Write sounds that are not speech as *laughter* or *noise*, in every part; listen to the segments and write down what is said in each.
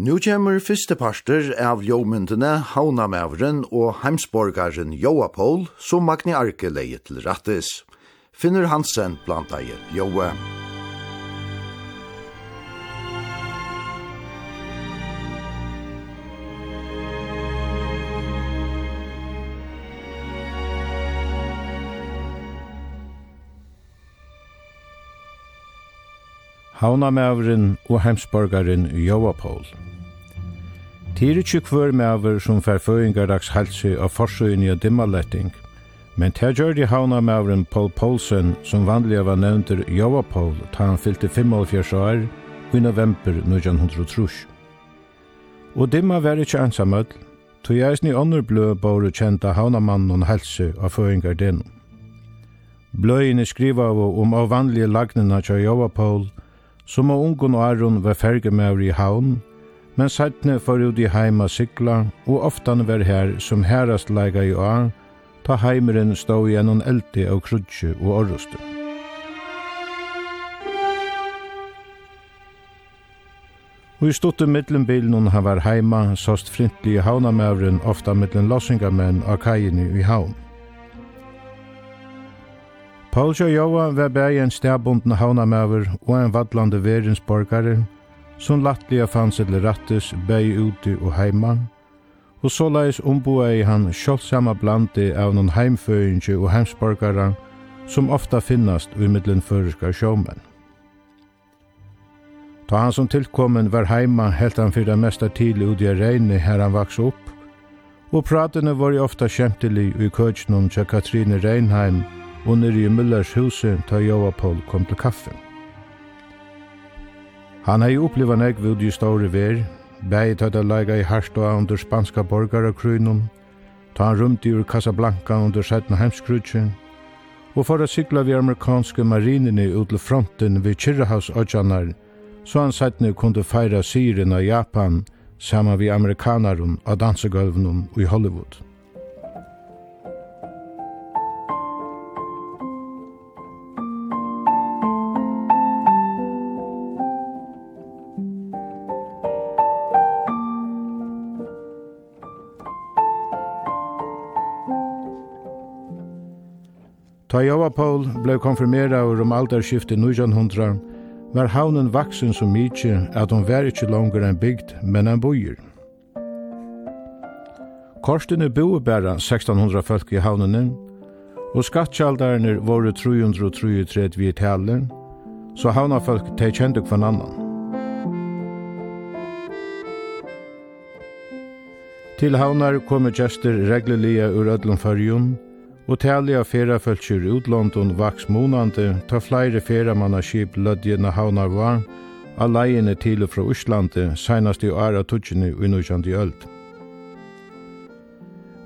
Nu kommer første parster av ljåmyndene Havnamævren og heimsborgaren Joapol, som Magni Arke leie til rattis. Finner Hansen blant deg Joa. Havnamævren og heimsborgaren Joapol. Joapol. Tyri tjukvör med över som förföringardags halsi av forsøyni og dimmaletting, men det gjør de havna med Paul Poulsen som vanliga var nevnter Jova Paul ta han fyllte 45 år i november 1903. Og dimma var ikkje ensamöll, tog jeg sni ånder blø bare kjenta havnamannen og halsi av føringardenum. Bløyene skriva av om av vanlige lagnena tja Jova Paul, som av ungun og Aron var ferge i haun, Men sættene for ut i heima sikla, og oftan var her som herast leika i år, ta heimeren stå gjennom eldi av krudje og orruste. Og i stuttet mittlen bilen hun han var heima, sast i haunamævren, ofta mittlen lossingamenn av kajini i havn. Paul Sjöjoa var bæg en stedbundne havnamæver og en vallande verensborgare, som lattliga fanns til rattes bæg ute og heima, og såleis omboa i han sjåldsama blandi av noen heimføyinge og heimsborgare som ofta finnast i middelen føreska sjåmenn. Ta han som tilkommen var heima helt han fyrir mesta tidlig ut i regni her han vaks opp, og pratene var jo ofta kjentelig i køtjennom tja Katrine Reinheim og nere i Müllers huset ta Joa Paul kom til kaffen. Han hei uppliva nek vid i store ver, bæg a leiga i Harstoa under spanska borgara krynum, ta han rumt ur Casablanca under sætna heimskrutsin, og for a sykla vi amerikanske marinene ut til fronten vid Kirrahavsodjanar, så han sætne kunde feira syren av Japan saman vi amerikanarun av dansegulvnum i Hollywood. Ta Jova Paul blei konfirmera over om alderskiftet 1900, var haunen vaksen så mykje at hon var ikkje langer enn bygd, men enn bojer. Korstene boe bæra 1600 folk i havnene, og skattkjaldarene våre 333 vi taler, så havnafolk teg kjente kvann annan. Til haunar kommer gjester reglelige ur ødlom fyrjun, og tali av ferafölkjur utlåndun vaks monande, ta flere feramannaskip lødjene havnar var, av leiene til og fra Østlandi, senast i åra tutsjene i nødjandi öld.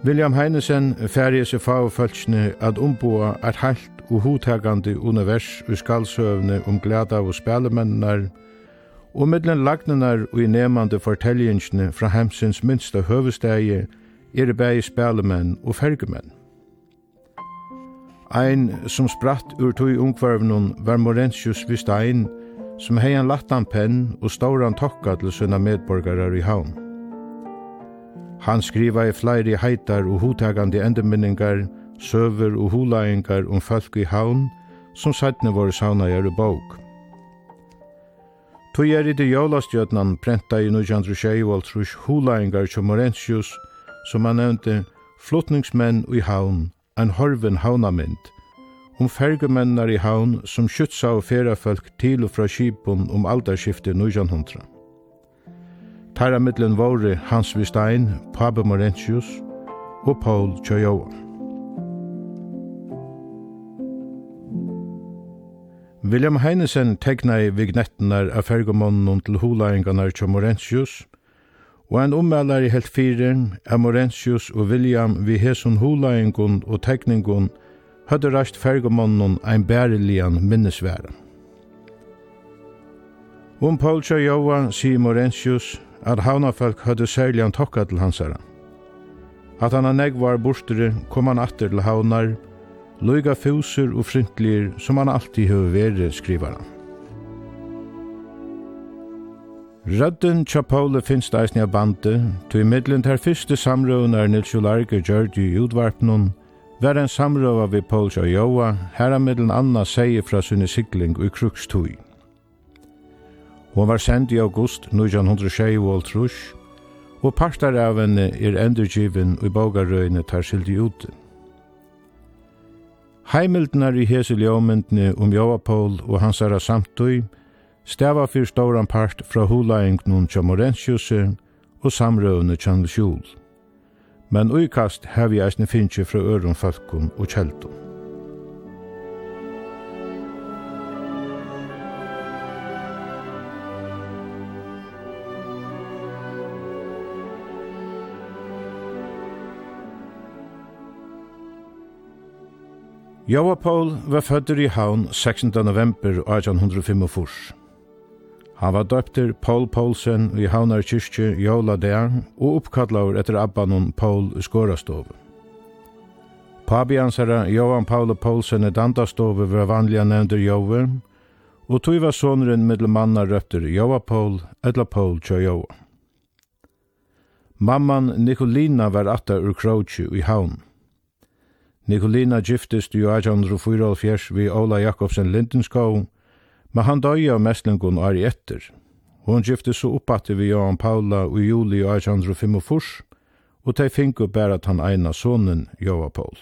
William Heinesen færje seg fagfølkjene at omboa er heilt og hotakande univers og skalsøvne om gleda og spelemennar, og middelen lagnenar og i nemande fortellingsne fra hemsins minsta høvestegi er bæg spelemenn og fergemenn. Ein som spratt ur tog ungvarvnun var Morentius Vistein, som hei en lattan penn og stauran tokka til sina medborgarar i haun. Han skriva i flere heitar og hodtagande endeminningar, søver og hulaingar om folk i haun, som sætne våre sauna i bók. Tog er i det jólastjötnan prenta i 1926 hulaingar som Morentius, som han nevnte, flottningsmenn i havn, ein horven haunamynd. om fergemennar i haun som skytsa og ferafolk til og fra skipun om aldarskiftet 1900. Tæra mittlen våre Hans Vistein, Pabe Morentius og Paul Tjojova. William Heinesen tegna i vignettenar av fergemonnen til hulaingarnar til Morentius – og en i helt fire, Amorentius og William vi hesun hulaingun og tekningun høyde rast fergamonnun ein bærelian minnesværa. Om Paul Joa sier Morentius at havnafolk høyde særlig an tokka til hansara. At han an egg var bostere, kom han atter til havnar, loiga fuser og frintlir som han alltid høy vere, skrivar han. Rødden tja Paule finst eisne av bandet, tog i middelen ter fyrste samrøven er Nils Jolarge gjørd i utvarpnum, var en samrøva vi Paul tja Joa, her av middelen Anna seie fra sunne sikling i krukstui. Hon var send i august 1906 og trus, og partar av henne er endurgiven og i bogarøyene tar skildi ute. Heimildnar i hese ljåmyndene om Joa Paul og hans herra samtøy, stava fyrir stóran part fra hulaengnun tja Morenskjuse og samrøvne tja Sjul. Men uikast hevi eisne finnje fra øron falkum og kjeldum. Joa Paul var fødder i havn 16. november 1845. Han var døpter Paul Poulsen i Havnar kyrkje Jola der og oppkallaur etter abbanon Paul Skårastov. Pabiansara Johan Paul Poulsen i Dandastov var vanliga nevnder Jove, og tog var sonren middel manna røpter Jova Paul, etla Paul tja Jova. Mamman Nikolina var atta ur Kroatje i Havn. Nikolina giftist i 1844 vi Ola Jakobsen Lindenskog, Men han døg av mestlingon i etter. Hon gifte så oppatte vi Johan Paula i juli 1845, og tei finko bare at han eina sonen Johan Paul.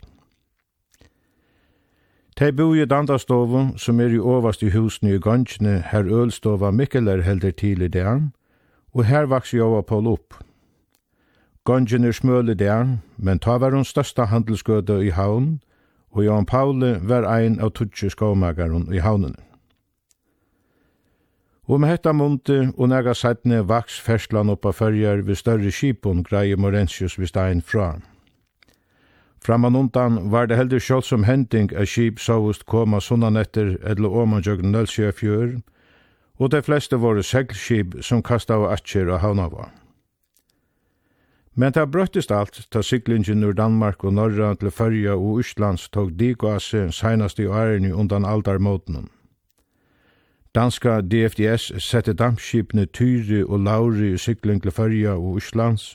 De bo i Dandastovo, som er i overst i husene i gansjene, her ølstova Mikkeler helder til i det, og her vaks Johan Paul opp. Gansjene er smøl i det, men ta var hun største handelsgøde i havn, og Johan Paul var ein av tutsje skåmagaren i havnene. Og med hetta munte og nega sætne vaks ferslan oppa fyrjar við større skipun greie Morensius við stein fra. Framan undan var det heldur sjálv som hending a skip sovust koma sunnan etter edle omanjøgn nølsja fjör og de fleste våre seglskip som kasta av atjer og havnava. Men det brøttist alt ta syklingen ur Danmark og Norra til Fyrja og Íslands tog dig og asse senast i årene undan aldarmåtenen. Danska DFDS sette dampskipene Tyri og Lauri i sykling til Førja og Íslands,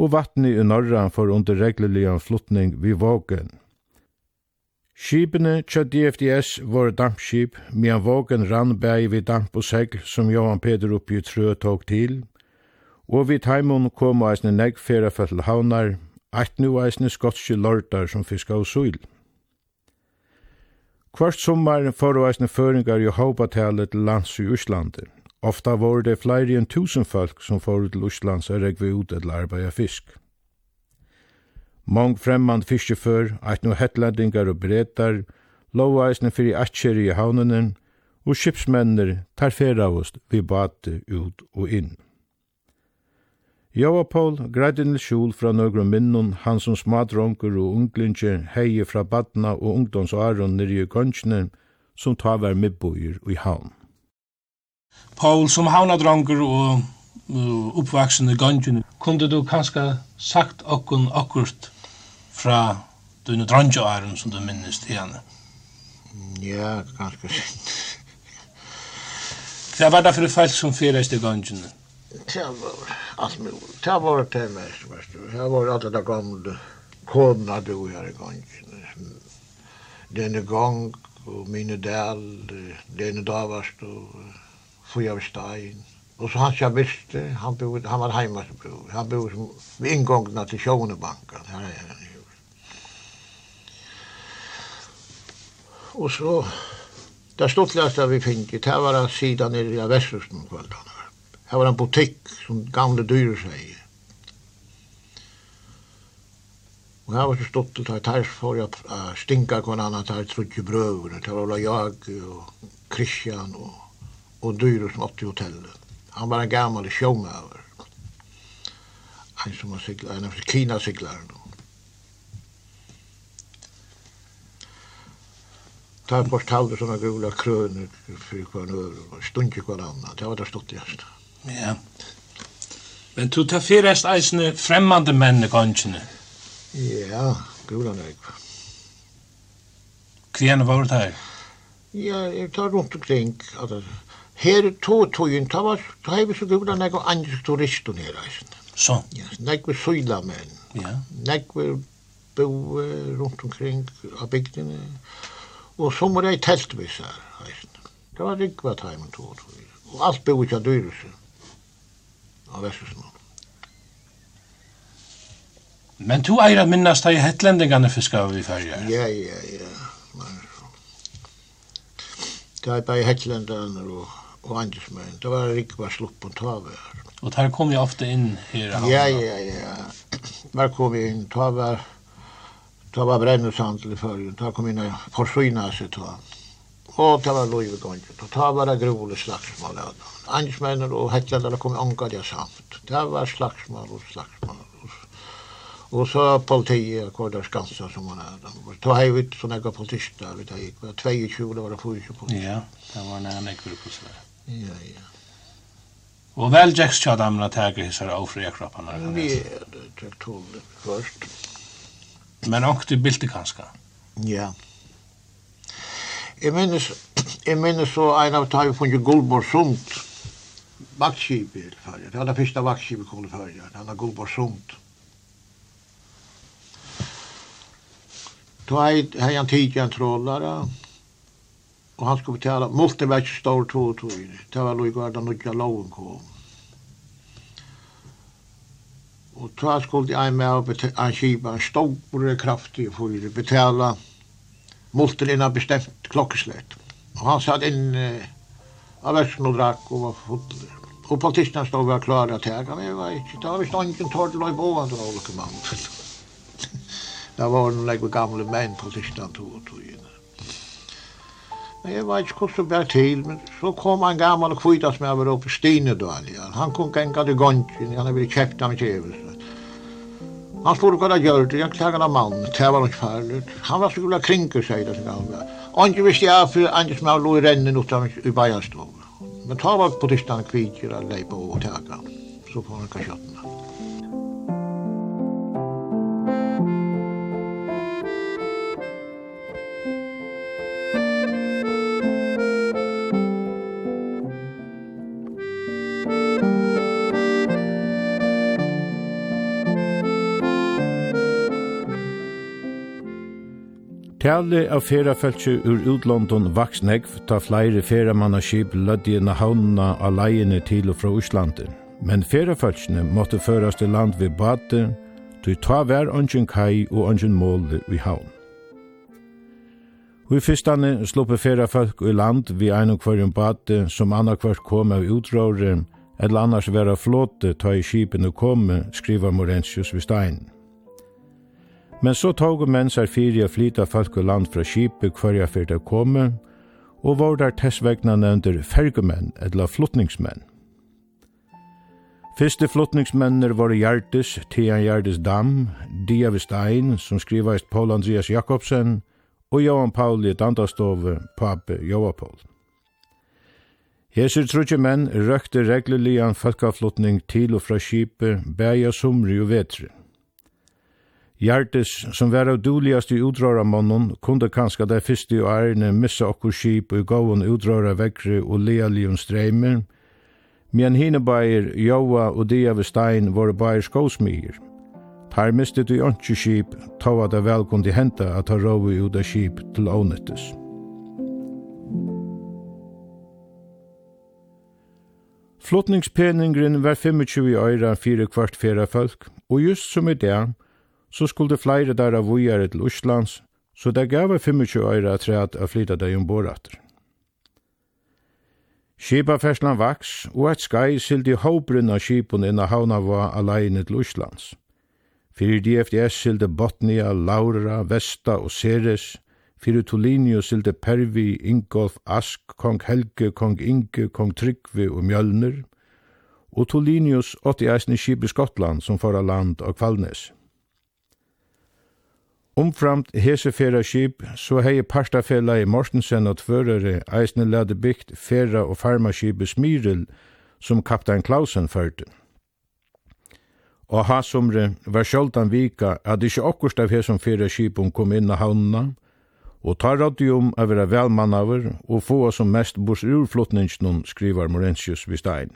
og vattnet i Norra for under regleliga flottning vid Vågen. Skipene til DFDS var dampskip, medan Vågen rann bæg vid damp og segl som Johan Peder oppi trø tog til, og vid Taimon kom eisne negg fyrir fyrir havnar, eit nu eisne skotske lortar som fiska og suil. Kvart sommar forevaisne føringar i Haupatalet til lands i Íslandi. Ofta var det flere enn tusen folk som får til Íslands og regve ut til arbeid fisk. Mong fremmand fiskefør, eit no hettlendingar og bretar, lovaisne fyrir atskjeri i havnunen, og skipsmennir tar feravust vi bate ut og inn. Joa Paul greidde nil skjul fra nøgru minnun, han som smadronker og unglinje heie fra badna og ungdomsåren nirje gønskene, som ta var midbojer i havn. Paul, som havnadronker og uh, uppvaksende gønskene, kunde du kanska sagt okkun akkurat fra dine dronjaåren som du minnes til henne? Ja, kanskje. Hva var det for feil som fyrir i gønskene? Det var allt möjligt. Det var det mest, mest. Det var allt det där gamla kodna du här i gång. Den är gång och mina del, den är davast och fri av stein. Och så han jag visste, han, bo, han var hemma som hemmabror. Han bodde vid ingångna till Sjönebanken. Här är han i Och så, det stortligaste vi fick, det var att sida nere i Västerhusen kvällarna. Her var en butikk som gamle dyre seg. Og her var så stått til at her får jeg stinka kon annan at her trutje brøver. Det var jag og Christian og, og dyre som åtte i hotellet. Han var en gammal sjångöver. En som var siglar, en av Kina-siglaren. Ta en fortalde sånne gula krøner for hver nøver og stundje hver annan. Det var det stått i Mm. Ja. Men du tar fyrest eisne fremmande menn i gongene. Ja, gula nek. Kvien var det her? Ja, jeg tar rundt omkring. Altså, her to togjen, ta var, ta hei vi så gula nek og andre turister nere eisne. Så? Ja, nek vi syla menn. Ja. Nek vi bo rundt omkring av bygdene. Og så må det i teltvis her eisne. Det var rikva taimen to togjen. Og alt bo ikke av dyresen av verskjøsene. Men du eier at minnast deg hetlendingene fiska av i Ja, Ja, ja, ja. Det er bare hetlendingene og, og andresmenn. Det var rikva sluppen taver. Og der kom jeg ofte inn her? Ja, ja, ja. Der kom jeg inn taver. Det var brennesandel i fyrrjun, det kom inn og forsvinna seg ta. Og det var lojvegongen, det var det grovle slagsmål av dem. Engelsmännen og häcklare kom ångade samt. Det var slagsmål og slagsmål. Og så politiet kvar där skansa som man er. Då har vi sånne här politister. Vi tar gick 22, det var det 40 politister. Ja, det var när jag på sådär. Ja, ja. Og vel Jacks tja damna tega hissar av fria kropparna. Vi är det, jag tog det först. Men åkte bilder kanska? Ja. Jeg minnes, jeg minnes så en av tar vi från Gullborg Sundt vaktskip i färjan. Det var allra första vaktskipet kom till färjan. Det var gått på sunt. Då hade han tidigare en trådare. Och han skulle betala. Måste vara så stor två och två. Det var nog att den nya loven kom. Och då skulle jag med att kipa en stor och kraftig för att betala. Måste innan bestemt klokkeslett. Og han satt inn uh, Eh, Alla og drakk og var fotler. Og politikerna stod var klara til här Men jeg vara ikke, Det var visst ingen torrt loj på andra olika mann. Det var nog lägg gamla män politikerna tog og tog in. Men jeg vet ikke hvordan det ble til, Men så kom en gammal kvita som jeg var oppe i Stinedal. Han kom gänga til gongen, Han hade blivit käft av mitt evigt. Han spurte hva det gjør, det. Jag klagade en man. Det var inte farlig. Han var så gula krinker Og ikke visste jeg, for jag som jeg lå i rennen utan i Bajarstov. Men ta var på tisdagen kviger og leipa og tega, så får han kanskje Tale av ferafæltje ur utlåndon vaksnegv ta flere feramannaskip lødgjena havnena av leiene til og fra Íslandi. Men ferafæltjene måtte føras til land ved bate, til ta vær ongen kai og ongen mål i havn. Vi fyrstane sluppe ferafælk i land vi ein og hverjum bate som annakvart kom av utråre, eller annars vera flåte ta i skipene komme, skriva Morensius ved steinen. Men så tog menn seg fyri a flyta folk og land fra skipi hver fyrir det komme, og var der tessvegna nevnder fergumenn eller flottningsmenn. Fyrste flottningsmennir var Gjertis, Tian Gjertis Dam, Dia Vestein, som skrivaist Paul Andreas Jakobsen, og Johan Pauli Dandastove, Pape Joapol. Hesur trutje menn røkte reglelian folkaflottning til og fra skipi, bæja sumri og vetri. Hjertes, som var av duligast i utråramannen, kunde kanska det fyrste i ærene missa okkur skip og gavun utrara vekkri og lealion streimer, men hine bæir, Joa og Dia ved Stein var bæir skåsmyr. Tar mistet i åndsju skip, tava det vel kundi henta at ta rovi ut av skip til ånettes. Flottningspeningren var 25 øyra fire kvart fyrra folk, og just som i det, så skulle flere der av vujere til Østlands, så det gav 25 øyre at træt å flytta deg ombord atter. Skipaferslan vaks, og et skai sildi håbrunn skipun inna havna var aleine til Østlands. Fyrir DFDS sildi Botnia, Laura, Vesta og Ceres, fyrir Tolinio sildi Pervi, Ingolf, Ask, Kong Helge, Kong Inge, Kong Tryggvi og Mjölnir, og Tolinius åtti eisni skip i Skottland som fara land og Kvalnes. Omframt hese fera skip, så hei partafela i Mortensen og tvørere eisne lade bygd fera og farmaskipet Smyril som kaptein Klausen førte. Og hasumre var sjoldan vika at ikkje okkurst av hesum fera skipum kom inn av havnena, og tar rådde om å være velmannaver og få som mest bors urflottningsnån, skriver Morensius Vistein.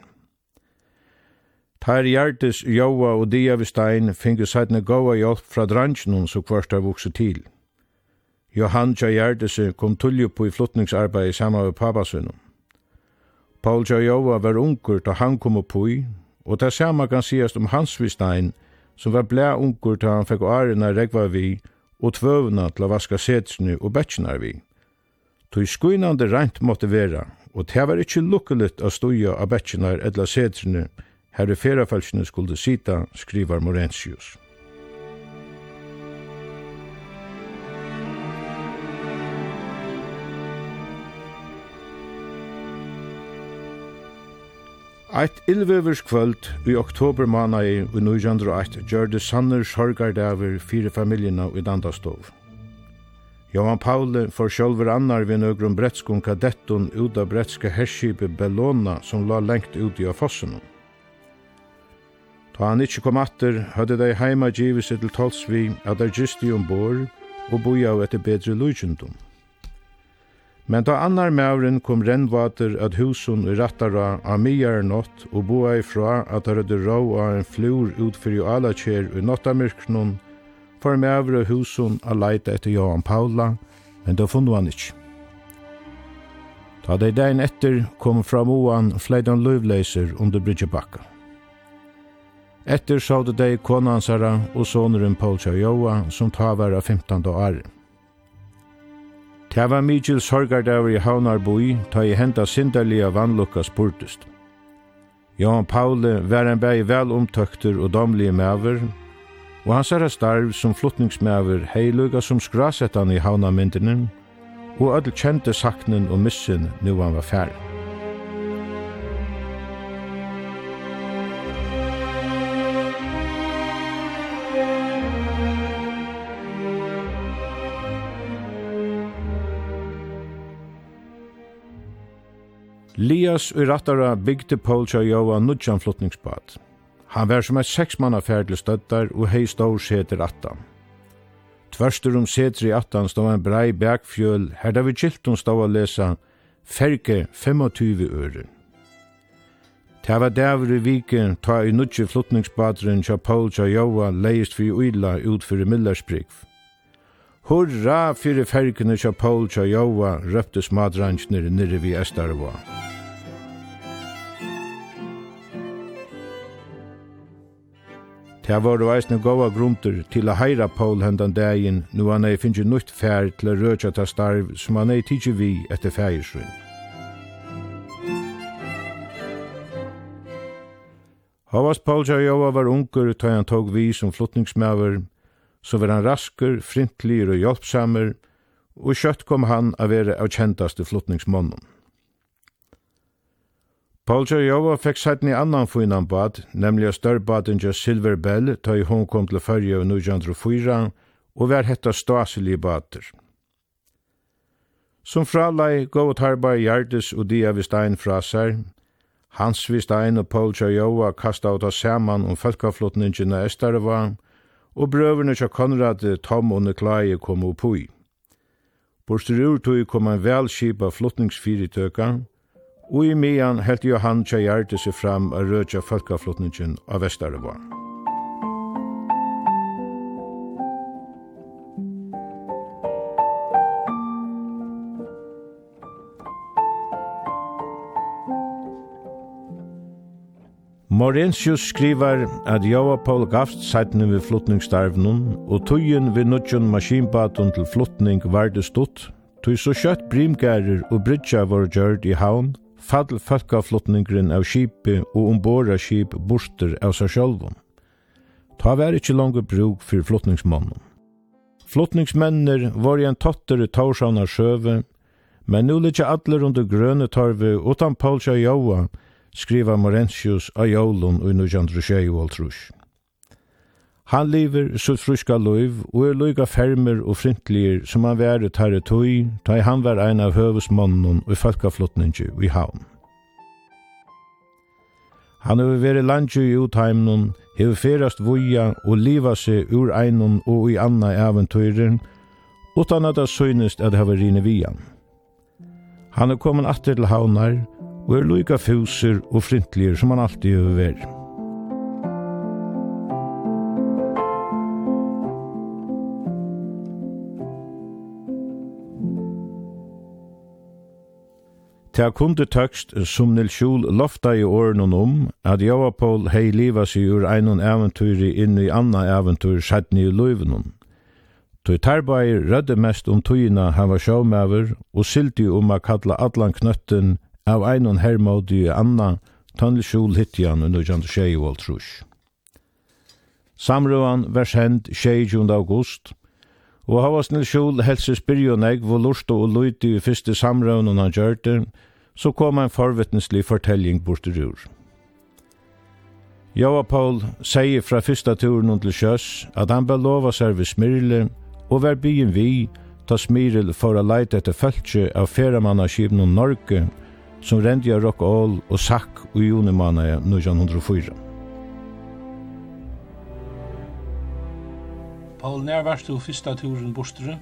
Tar hjertes Joa og Dia Vistein finge sætne gåa hjelp fra dransjonen som kvart har vokset til. Johan Tja hjertes kom tullju på i flottningsarbeid sama med papasunum. Paul Tja Joa var unger da han kom opp i, og det samme kan sies om Hans Vistein, som var blæ unger da han fikk årene regva vi, og tvøvna til å vaska setsnu og betsjene vi. Tog skuinande rent måtte vera, og det var ikkje lukkelig å stuja av betsjene eller setsene, Her i ferafelsene skulle sita, skriver Morentius. Eitt illvevers kvöld i oktober manai i 1908 gjør det sanner sorgardaver fire familjena i Dandastov. Johan Paule får sjølver annar ved nøgrum bretskun kadetton ut av bretska herskipet Bellona som la lengt ut i av fossen. Ta han ikkje kom atter, hadde dei heima givet seg til Tolsvi at dei i ombord og boi av etter bedre lujundum. Men ta annar mauren kom rennvater at husun i rattara av miar nott og boa ifra at der rødde rå av en flur utfyrir jo ala kjer i nottamirknun, for maure husun a leita etter Johan Paula, men da funnu han ikkje. Ta dei dein etter kom fra moan fleidan løvleiser under Brydgebakka. Etter sådde dei konansara og soneren Paul Joa, som ta av 15 år. Det var Mikkel Sorgardaver i Havnarboi, ta i henta sinderlige vannlukka spurtest. Johan Paule var en bæg vel omtøkter og domlige maver, og hans er starv som flottningsmaver heiluga som skrasettan i havnamyndinen, og ödel kjente saknen og missen nu han var færre. Lias og rattara bygde Polsja Joa nudjan flottningsbad. Han var som et seksmanna ferd til støttar og hei stor seter attan. Tverstur om seter i attan stod en brei bergfjöl, her vi Gilton stod a lesa Ferge 25 øre. Ta var dæver i vike ta i nudje flottningsbadren tja Polsja Joa leist fyrir uila ut fyrir Hurra fyrir fergene tja Paul tja Jova, røptes madranskner nirri vi Estarva. Det var det veisne gava grunter til a heira Paul hendan dagen, nu han ei finnje nytt fær til a rødja ta starv som han ei tidsi vi etter fægisrun. Havas Paul Jajova var unger ta han tog vi som flottningsmæver, så var han rasker, frintlir og hjelpsamer, og kjøtt kom han a være av kjentaste flottningsmannen. Paul Jarjova fikk sætten i annan fuinan bad, nemlig a størrbaden ja Silver Bell, ta i hon kom til fyrja av Nujandru 4, og vær hetta staselige bader. Som fralai gav tarba i hjertes og dia vi stein fra seg, Hans vi stein og Paul Jarjova kasta ut av saman om folkaflottningen av Estarva, og brøverne tja Konrad, Tom og Niklai kom opp i. Borstur ur tog kom en velskipa flottningsfyrirtøka, og i mean helt Johan Kjærte seg fram a rødja folkaflottningen av Vesterøvån. Morensius skrivar at Jova Paul gavst sættene ved flottningstarvnen, og tøyen ved nødgjøn maskinbaten til flottning var det stått, tøy så kjøtt brimgærer og bridja var gjørt i havn, fall fólkaflottningren av skipi og ombora skip borster av seg sjálvum. Ta vær ikkje langur bruk fyrir flottningsmannen. Flottningsmennir var i en tattere taursavna sjøve, men nu litt atler under grøne tarve utan Paulsja Jaua, skriva Morentius av Jolun og i 1920 og Han lever sitt fruska liv og er loiga fermer og frintligir som han væri tar i tøy, ta han var ein av høvesmannen og falkaflottningi i havn. Han hefur veri landju i utheimnun, hefur ferast vuja og liva seg ur einon og i anna eventyrer, utan at det synest at hava rine vian. Han er kommet atter til havnar og er loiga fuser og frintligir som han alltid hefur veri. Ta kunde tøkst som Nils Kjol lofta i åren om, at Java Paul hei liva seg ur einon eventyr inn i anna eventyr sættni i løyvenon. Toi tarbai rødde mest om tøyina han var og silti om a kalla allan knøtten av einon hermodi i anna, tønnel Kjol hittian under jant tjei og alt Samrøvan vers hend 20. august Og hava snill skjul helse spyrjoneg hvor lorto og luiti i fyrste samrøvnen han gjørte, så kom en forvittneslig fortelling borterur. Joa Paul sier fra fyrsta turen til sjøs at han belova seg ved Smyrle og vær byen vi ta Smyril for å leite etter føltje av feramannaskibnen Norge som rendja Rockall og Sack og Jonemanna 1904. Paul, när varst du första turen bostere?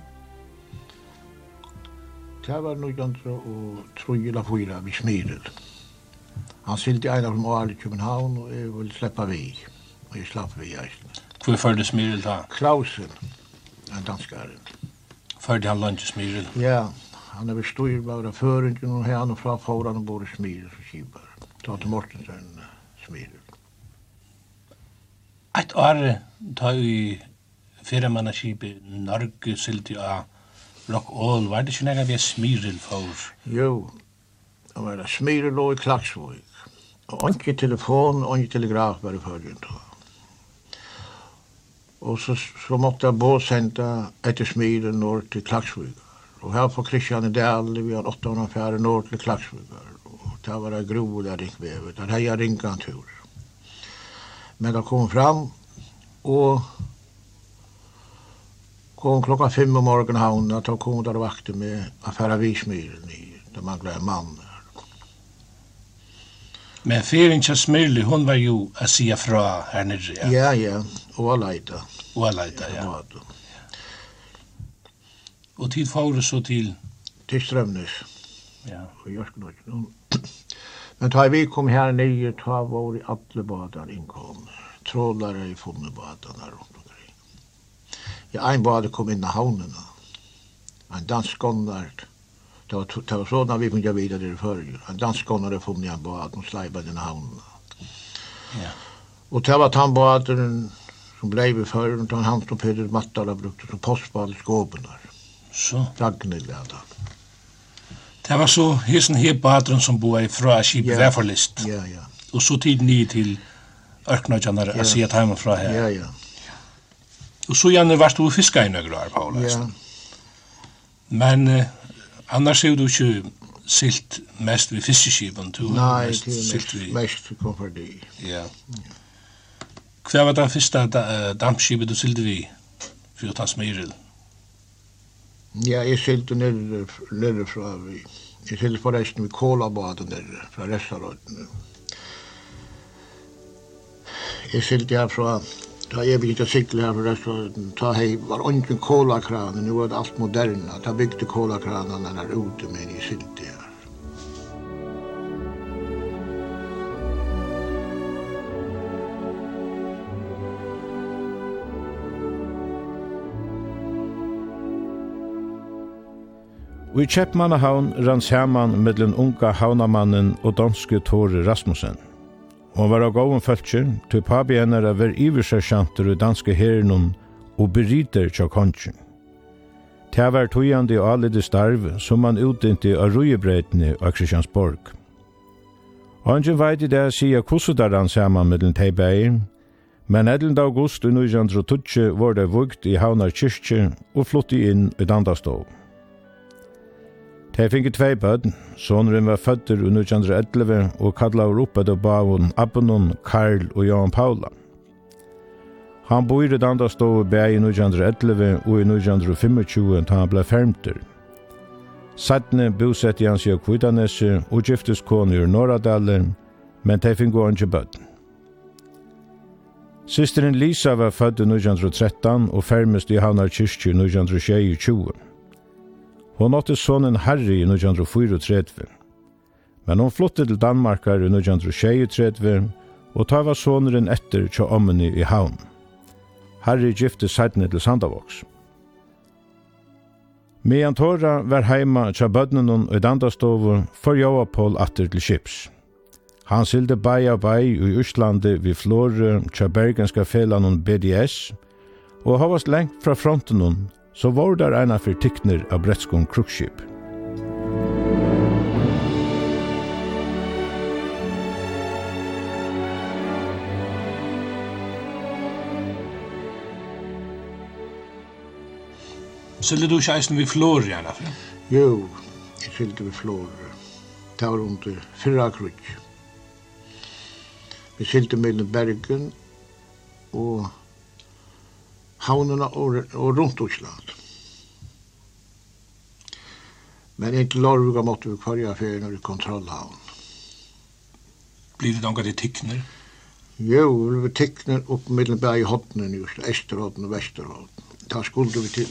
Det var nog ganska och tro eller fyra vid Smidel. Han silt i en av dem all i København og jeg ville släppa vi. Og jeg slapp vi i Hvor førte Smidel da? Klausen, en danskare. Førte han land til Smidel? Ja, han er bestyr bare føringen og han og fra foran og bor i Smidel for Kibar. Ta til Mortensen Smidel. Et år ta vi ferramannaskipi Norge sildi av Rock All, var det ikke nega vi Smyril for? Jo, det var det Smyril og i Klaksvåg. Og ikke telefon, og ikke telegraf var i. Og så, så måtte jeg båsende etter Smyril nord til Klaksvåg. Og her på Kristian i Dali, vi har 800 nord til Klaksvåg. Og det var det gro der ringvevet, der hei jeg ringantur. Men da kom fram, og kom klokka fem om morgen havnen att han kom der vakte med affæra Vismyren i, där man glömde mann. Men Fering Kjasmyrli, hon var ju a sia fra her nere. Ja, ja, ja. og a leita. Og a leita, ja. ja. Och tid fåre så till? Til Strømnes. Ja. Och jag Men tar vi kom här nere, tar var i alle badar innkom. Trådare i funne badarna och Ja, ein var kom inn i havnen. En dansk skånnar. Det var, det var sådana vi kunne vite det før. förr. En dansk er funnet i en bad og slajbade inn i havnen. Ja. Og det var tandbadaren som blev vi før, og han hans og Peter Mattar har brukt som postbad i der. Så. Ragnhild ja da. Det var så hesen her badren som boer fra skipet yeah. Væferlist. Ja, yeah, ja. Yeah. Og så tid ni til Ørknøytjene yeah. er sier fra her. Ja, ja. Og så gjerne varst du fiska i nøyre år, Paul. Ja. Men eh, annars er du ikke silt mest ved fiskeskipen. du Nei, mest, det er mest, vi... mest kompardi. Ja. ja. Hva var det første da, dampskipet du silte vi? å ta Myril. Ja, jeg silte nere, nere fra vi. Jeg silte forresten ved Kålabaden nere, fra Restaurantene. Jeg silte herfra Da jeg begynte å sikle her på restauranten, ta hei, var ånden kolakranen, nu var det alt moderna. Da bygde kolakranene her ute, men jeg silte her. Og i Kjeppmannahavn rann saman mellom unga havnamannen og danske Tore Rasmussen og var av gåen fölkjer, til papi hennar hennara ver iversersjantur i danske herren og beriter tja kongen. Ta var tujande og alide starv som man utdinte av rujebreitene av Kristiansborg. Ongen veit i det sia kussudaran saman mellom teibæi, men 11. august i 1912 var det vugt i Havnar kyrkje og flutti inn i Dandastov. Tei fingi tvei bøtten. Sonurin var fødder under 1911 og kalla var oppe til bavun Abbanon, Karl og Johan Paula. Han bor i danda stå bæg i 1911 og i 1925 da han ble fermter. Sattne bosett i hans i Kvitanese og giftes kone i Norradalen, men tei fingi han ikke bøtten. Sisteren Lisa var født i 1913 og fermest i Havnar Kyrkje i 1922. Hon åtte sonen Harry i 1934, men hon flyttet til Danmarkar i 1936, og ta var soneren etter tja ommeni i havn. Harry gifte sætne til Sandavoks. Medan Tora var heima tja bødnenon og i dandastovu for Joa Paul atter til Kips. Han silde bai av bai i Østlandi vi flore tja bergenska felanon BDS og havast lengt fra frontenon så var der eina fyr tykner av bretskon krukskip. Sylde du ikke eisen vi flår i alla? Jo, jeg sylde vi flår. Det var under fyrra krukk. Vi sylde mellom Bergen og havnene og, og rundt Osland. Men ikke Larviga måtte vi kvarja når i kontrollhavn. Blir det några till tikkner? Jo, vi tikkner upp mellom berg i hotnen, just, Esterhotten og Västerhotten. Da skulle vi til,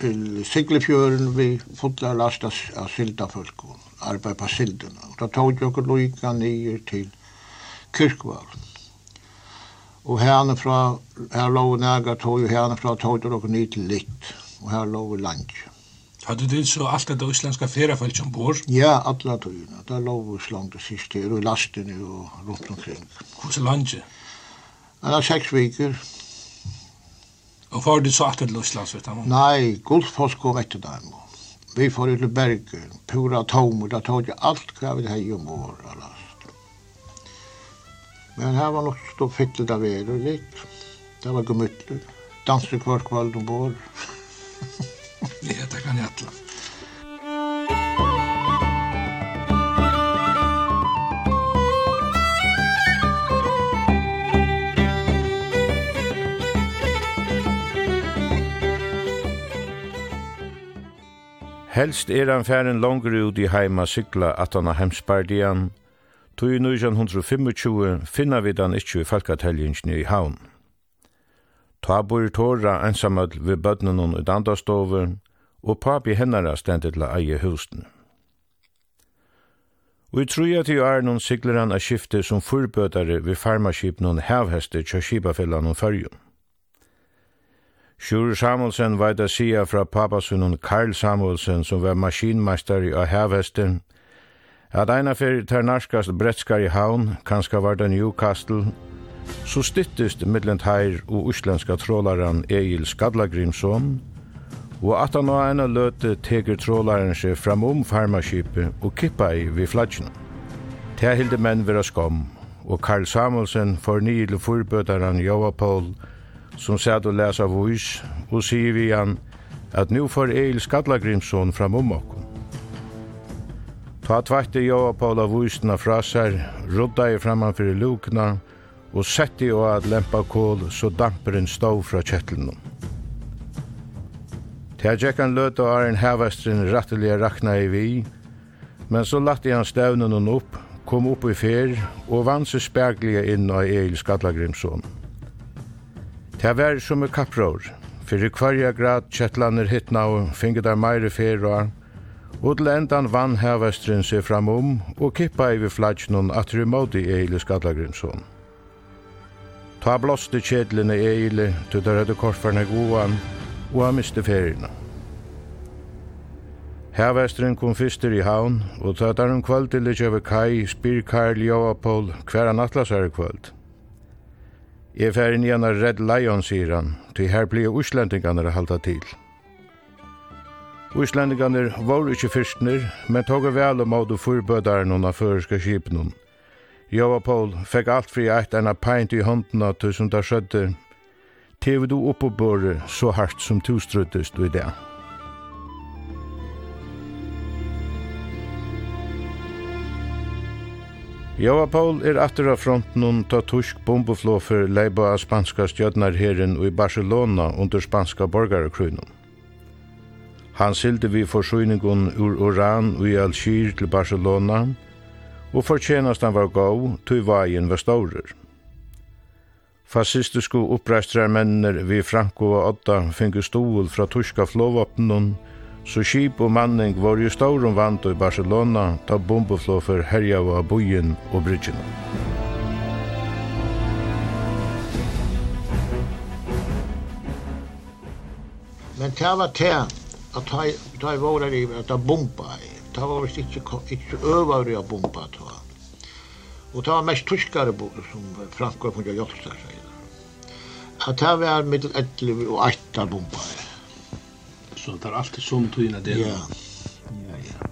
til Siglefjøren, vi fotlar lastas av sildafolk og arbeid på silderna. Da tog jag och loika ner til Kyrkvalen. Og herne fra, her lå nærga tog, og herne fra tog det dere ned til litt, og her lå land. Hadde du så alt det islandska ferafelt som bor? Ja, alle togene. Der lå slangt det siste, og i lastene og rundt omkring. Hvordan land? Det er seks viker. Og var du så alltid Lyslands vet du? Nei, Gullfoss kom etter dem. Vi får ut til Bergen, pura tomer, da tog jeg alt hva vi hei om året, altså. Men her var nok stå fytlet av er og litt. Det var gemytler. Danser hver kvall og bår. *laughs* ja, det kan jeg atle. Helst er han færen langer ut i heima sykla at han har hemspardian Tui 1925 finna vi den ikkje i falkateljingen i havn. Ta bor tåra ensamöll ved bøtnen hon i dandastover, og papi hennara stendet til eie husten. Og i truja til åren hon sigler han a skifte som forbøtare ved farmaskipen hon hevheste tja skipafellan og fyrjun. Sjur Samuelsen veit a sia fra papasunnen Karl Samuelsen som var maskinmeister i a At eina fyrir tar narskast bretskar i havn, kanska var det Newcastle, så styttist mittlen heir og uslenska trålaran Egil Skadlagrimsson, og at han og eina løte teker trålaren seg framom farmaskipet og kippa i vi fladgen. Te hilde menn vera skom, og Karl Samuelsen får nye til forbøtaren Paul, som sæt og lesa vois, og sier vi han at nu får Egil Skadlagrimsson framom okkom. Ta tvarte jag och Paula Vujsna frasar, rodda i fyrir lukna og setti jo at lempa kol så damperen stó fra ketteln. Ta jeg han løt og Arjen Havestrin rattelige rakna i vi, men så latti han støvnen hon opp, kom opp i fer og vann seg sperglige inn av Egil Skallagrimsson. Ta vær som er kapprår, fyrir kvarja grad kjettlaner hittna og finget der meire og Og til endan vann hervestren seg framom og kippa i vi fladsjnun du imoti Eile Skallagrimsson. Ta blåste kjedlene Eile du der hadde korfarne goan og han miste ferina. Hervestren kom fyster i havn og ta der om kvöld til ikke over kai spyr Karl Joapol hver han atlas er kvöld. Jeg fer inn igjen av Red Lion, sier han, til her blir uslendingarna halda til. Íslendingarnir var ikkje fyrstner, men tog vel om av de forbødaren av føreska skipen. Jova Paul fekk alt fri eit enn peint i hånden av som der skjødde. Tevet du oppe børe så hardt som tustruttest i det. Jova Paul er atter av fronten hun ta tusk bombeflå for leiba av spanska stjødnar herren og i Barcelona under spanska borgarkrynen. Han sildi vi forsyningun ur Oran og i Algier til Barcelona, og fortjenastan var gau, tui vajen var staurer. Fascistisku uppreistrar menner vi Franco og Odda fingu stol fra turska flåvapnen, så skip og manning var jo staurum vant i Barcelona ta bombeflåfer herja av bojen og bryggjena. Men det var det att ta ta våra liv att ta bomba. Ta var visst inte inte över att bomba ta. Och ta mest tyskare som framgår från jag också säger. Att ta var med ett och åtta bomba. Så det är alltid som tyna det. Ja. Ja, ja.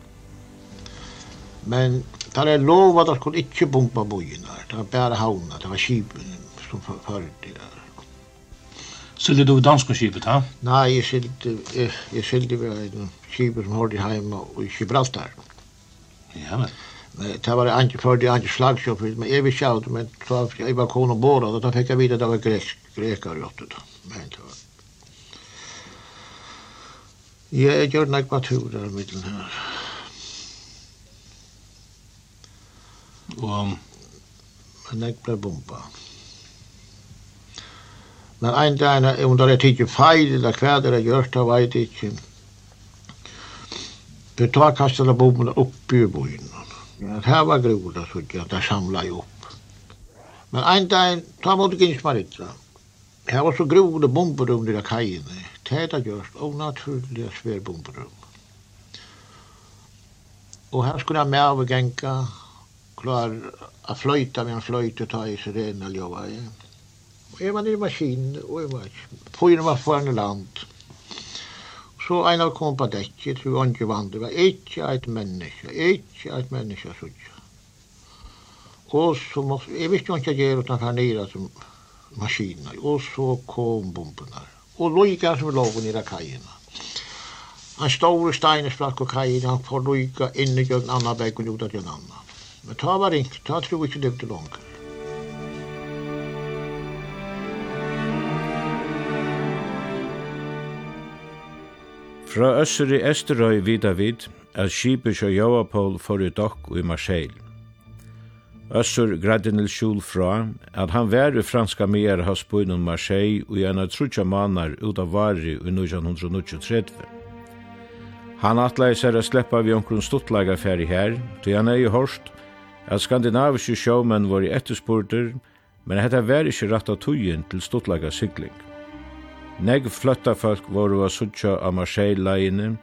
Men tar är lov att det skulle inte bomba bojen bojorna. Det var bara havna, det var skipen som förde det. Skulle du danska skipet, ha? Nei, jeg skilde, jeg, jeg skilde vid en skipet som hørte hemma i Gibraltar. Ja, men. Men det var inte før det inte slagsjobb, men jeg visste inte, men så jeg var kone og båda, og da fikk jeg vite at det var grek, grekar i åttet. Men det var... Ja, jeg gjør nek bare tur der, middelen her. Og... Men En ble bomba. Ja. Men ein dag, om det er tidlig feil, eller hva det er gjort, det vet jeg ikke. Vi tar kastet av bomene opp i byen. Det her var groda, så ikke, det samlet jeg opp. Men ein dag, ta mot gins maritra. Her var så groda bomber om de kajene. Det er det gjort, og naturlig svær bomber om. Og her skulle jeg med av genka, klar, a fløyta med en fløyta, ta i sirena, ljøva, ja. Og jeg var nere i maskinen, og jeg var fyra var foran land. Så en av kom på dekket, så var ikke vant. Det var ikke et menneske, ikke et menneske, så ikke. Og så måtte, jeg visste jo ikke jeg utan her nere som maskinen. Og så kom bomben her. Og lojka som lå nere kajene. Han store steiner sprakk og kajen, han får lojka inn i gjøgn annan begge og gjøgn annan. Men ta var ringt, ta tror ikke det til langt. Fra Øsseri Esterøy vida vid at skipet sjå Joapol for i dokk i Marseille. Øsser gradde nil skjul fra at han var i franska mer hans bøynen Marseille og gjerne trutja manar ut av vari i 1933. Han atlei seg å sleppa vi omkron stuttlaga færi her, til han er i hårst at skandinaviske sjåmenn var i etterspurter, men hetta var ikkje rett av tøyen til stuttlaga sykling. Negg fløtta folk voru a suttja av Marseille-leinen,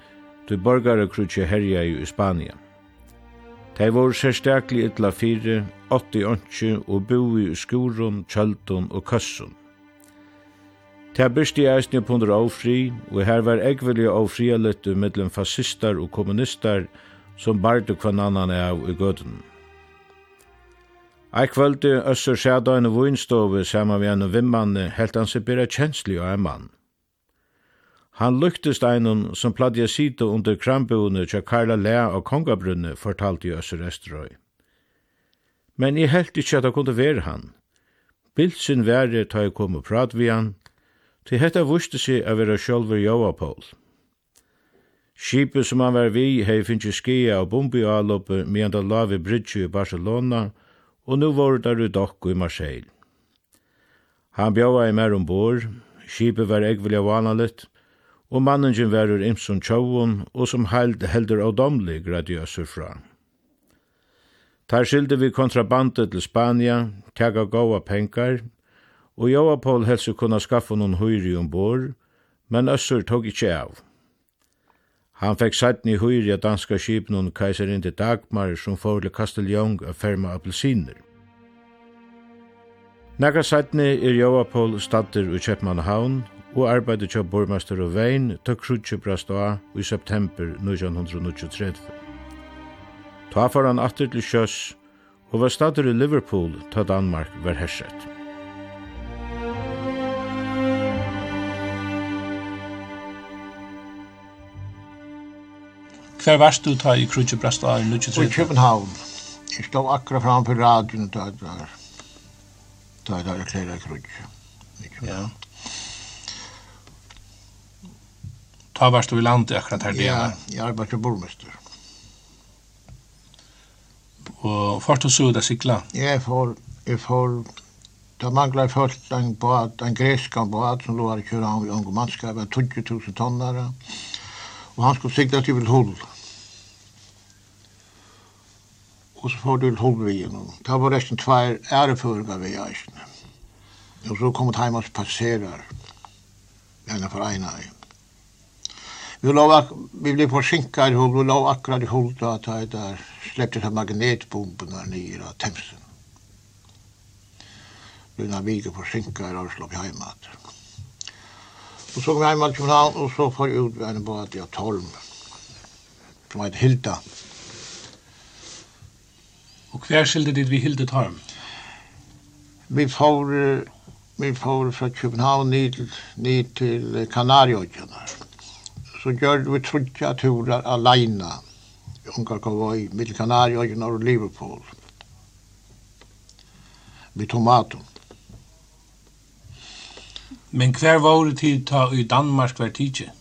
du borgare krutje herja i Spania. Tei voru sérstakli illa fire, 80 ontsi og bui i skurum, tjaldum og køssum. Tei byrsti eisne pundur ofri, og her var egvelig ofri mellom fascistar og kommunistar som bardu kvann annan av i gødunum. Ei kvöldi Øsser sæda en vinstove saman við en vimmanne helt han seg byrja kjensli av en mann. Han luktist einun som pladja sida under krambuene tja Karla Lea og Kongabrunne, fortalte i Øsser Esterøy. Men jeg helt ikkje at det kunne være han. Bildsin væri ta jeg kom og prat vi han, til hetta vuste seg av vera sjolver Joapol. Skipet som han var vi hei finnst skia og bombi aloppu medan det la vi bridge i Barcelona, og og nu var der ut dokk i Marseille. Han bjóa i mer ombord, skipet var egvilja vanalit, og manningen var ur imsum tjauun, og som held heldur avdomlig gradiøsur fra. Tar skilde vi kontrabandet til Spania, tega gaua penkar, og Joa Paul helse kunna skaffa noen høyri ombord, men Øssur tog ikkje av. Han fekk sætni i høyri av danska skipnun kaiserin til Dagmar som får til Kasteljong a ferma appelsiner. Nagra sætni er Joapol stadder i Kjøpmannhavn og arbeidde kja borgmester og vein til sjutje brast av i september 1933. Ta for han atter til sjøs og var stadder i Liverpool ta Danmark var hersett. Hver varst du ta i Krutje Brasta i 1930? I København. Jeg stod akkurat fram på radioen da jeg var da jeg var klæra i Krutje. Ja. Ta varst du i landet akkurat her det? Ja, jeg arbeidde som borgmester. Og først og så da sikla? Jeg får, jeg får Da manglar først en båt, en greskan båt som lå her i København i unge mannskap, 20 000 tonnare. Mm Og han skulle sikta til hull. Og så får du Vilhull vi gjennom. Det var resten tvær æreføringar vi eisne. Og så kom det heimans passerar. Gjerne for eina i. Vi lov ak vi blev forsinka i Hull, vi lov akkurat i Hull da da et der slepte seg der nir av Themsen. Luna Vige forsinkar og slopp i heimat. Og så kom jeg hjemme til København, og så får jeg ut en båt i Tolm, som heter Hilda. Og hver skilte dit vi Hilda Tolm? Vi får, vi får fra København ned, til, ned til Kanariøkene. Så gjør vi trutja turer alene. Unger i mitt Kanariøkene og Liverpool. Vi tomaten. Men hver var tid ta i Danmark hver tidsje?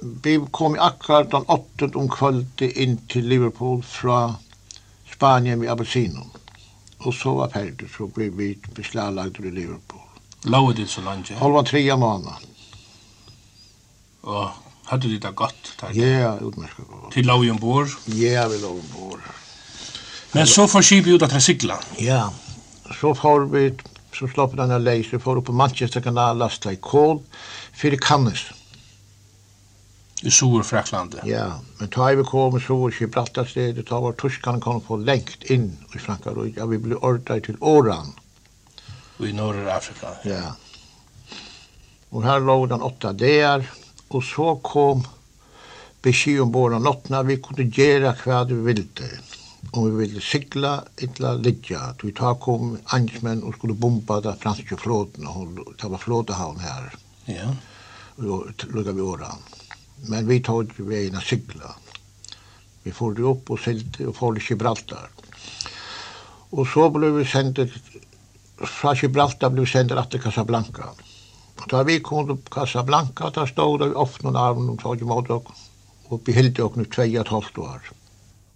Vi kom i akkurat den 8. om kvöldi inn til Liverpool fra Spanien med Abessinon. Og så var ferdig, så ble vi beslaglagt i Liverpool. Låde det så langt, ja? Halva tre måneder. Og hadde du det godt? Takk. Ja, utmerket godt. Til låg ombord? Ja, vi låg ombord. Men så får skipet ut at det sikla? Ja, så får vi så slapp den här laser för upp på Manchester kanal lasta i kol för kannes. I Sur-Frankland. Ja, men tar vi kom så i det tar var torskan kom på längt in i Frankrike. Ja, vi blev ordade till Oran. Vi i norra Afrika. Ja. Och här låg den åtta dagar och så kom beskjed om båda nottna vi kunde gjøre hva vi ville om vi ville sikla illa lidja. Vi tar kom ansmenn og skulle bomba da franske flåten, og det var flåtehavn her. Ja. Og lukka vi åran. Men vi tog ikke veien å sikla. Vi får det opp og silte og får det Gibraltar. Og så ble vi sendt fra Gibraltar ble vi sendt til Casablanca. Og da vi kom til Casablanca, da stod det ofte noen armen og tog imot oss og behilte oss nu 2,5 år.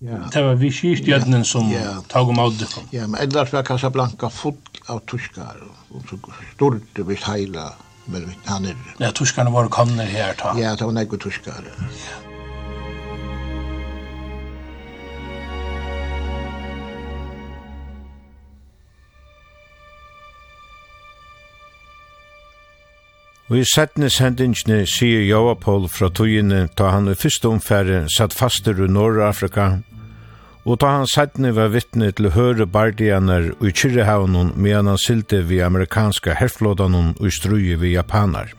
Det var vi skistjødnen som tog om avdet kom. Ja, men ellers var Casablanca full av tyskar, og så stort visst heila, men han er... Ja, tyskarna var komne her ta. Ja, det var nekko tyskar. Ja. Og i settene sendingsne sier Joapol fra togene ta han i første omfære satt faster i Norrafrika, og ta han settene var vittne til høre bardianer og i Kyrrehavnen medan han silte vi amerikanske herflådene og i struje vi japanar.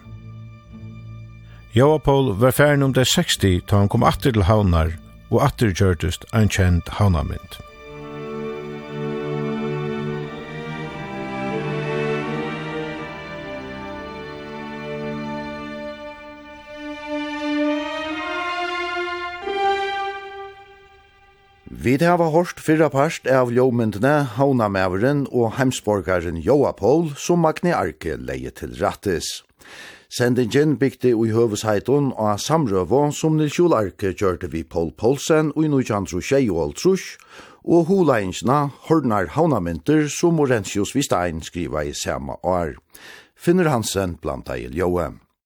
Joapol var ferdig om det 60 ta han kom atter til havnar og atter gjørtest en kjent havnamynd. Vi hava hårst fyrra parst av ljómyndene Haunamæveren og heimsborgaren Joapol som Magni Arke leie til rattis. Sendingen bygde i høvesheitun og samrøvå som Nils Jol Arke gjørte vi Paul Poulsen og i Nujantru Tjeiol Trush og hulainsna Hornar haunamynter som Orensius Vistein skriva i samme år. Finner Hansen blant i Joam.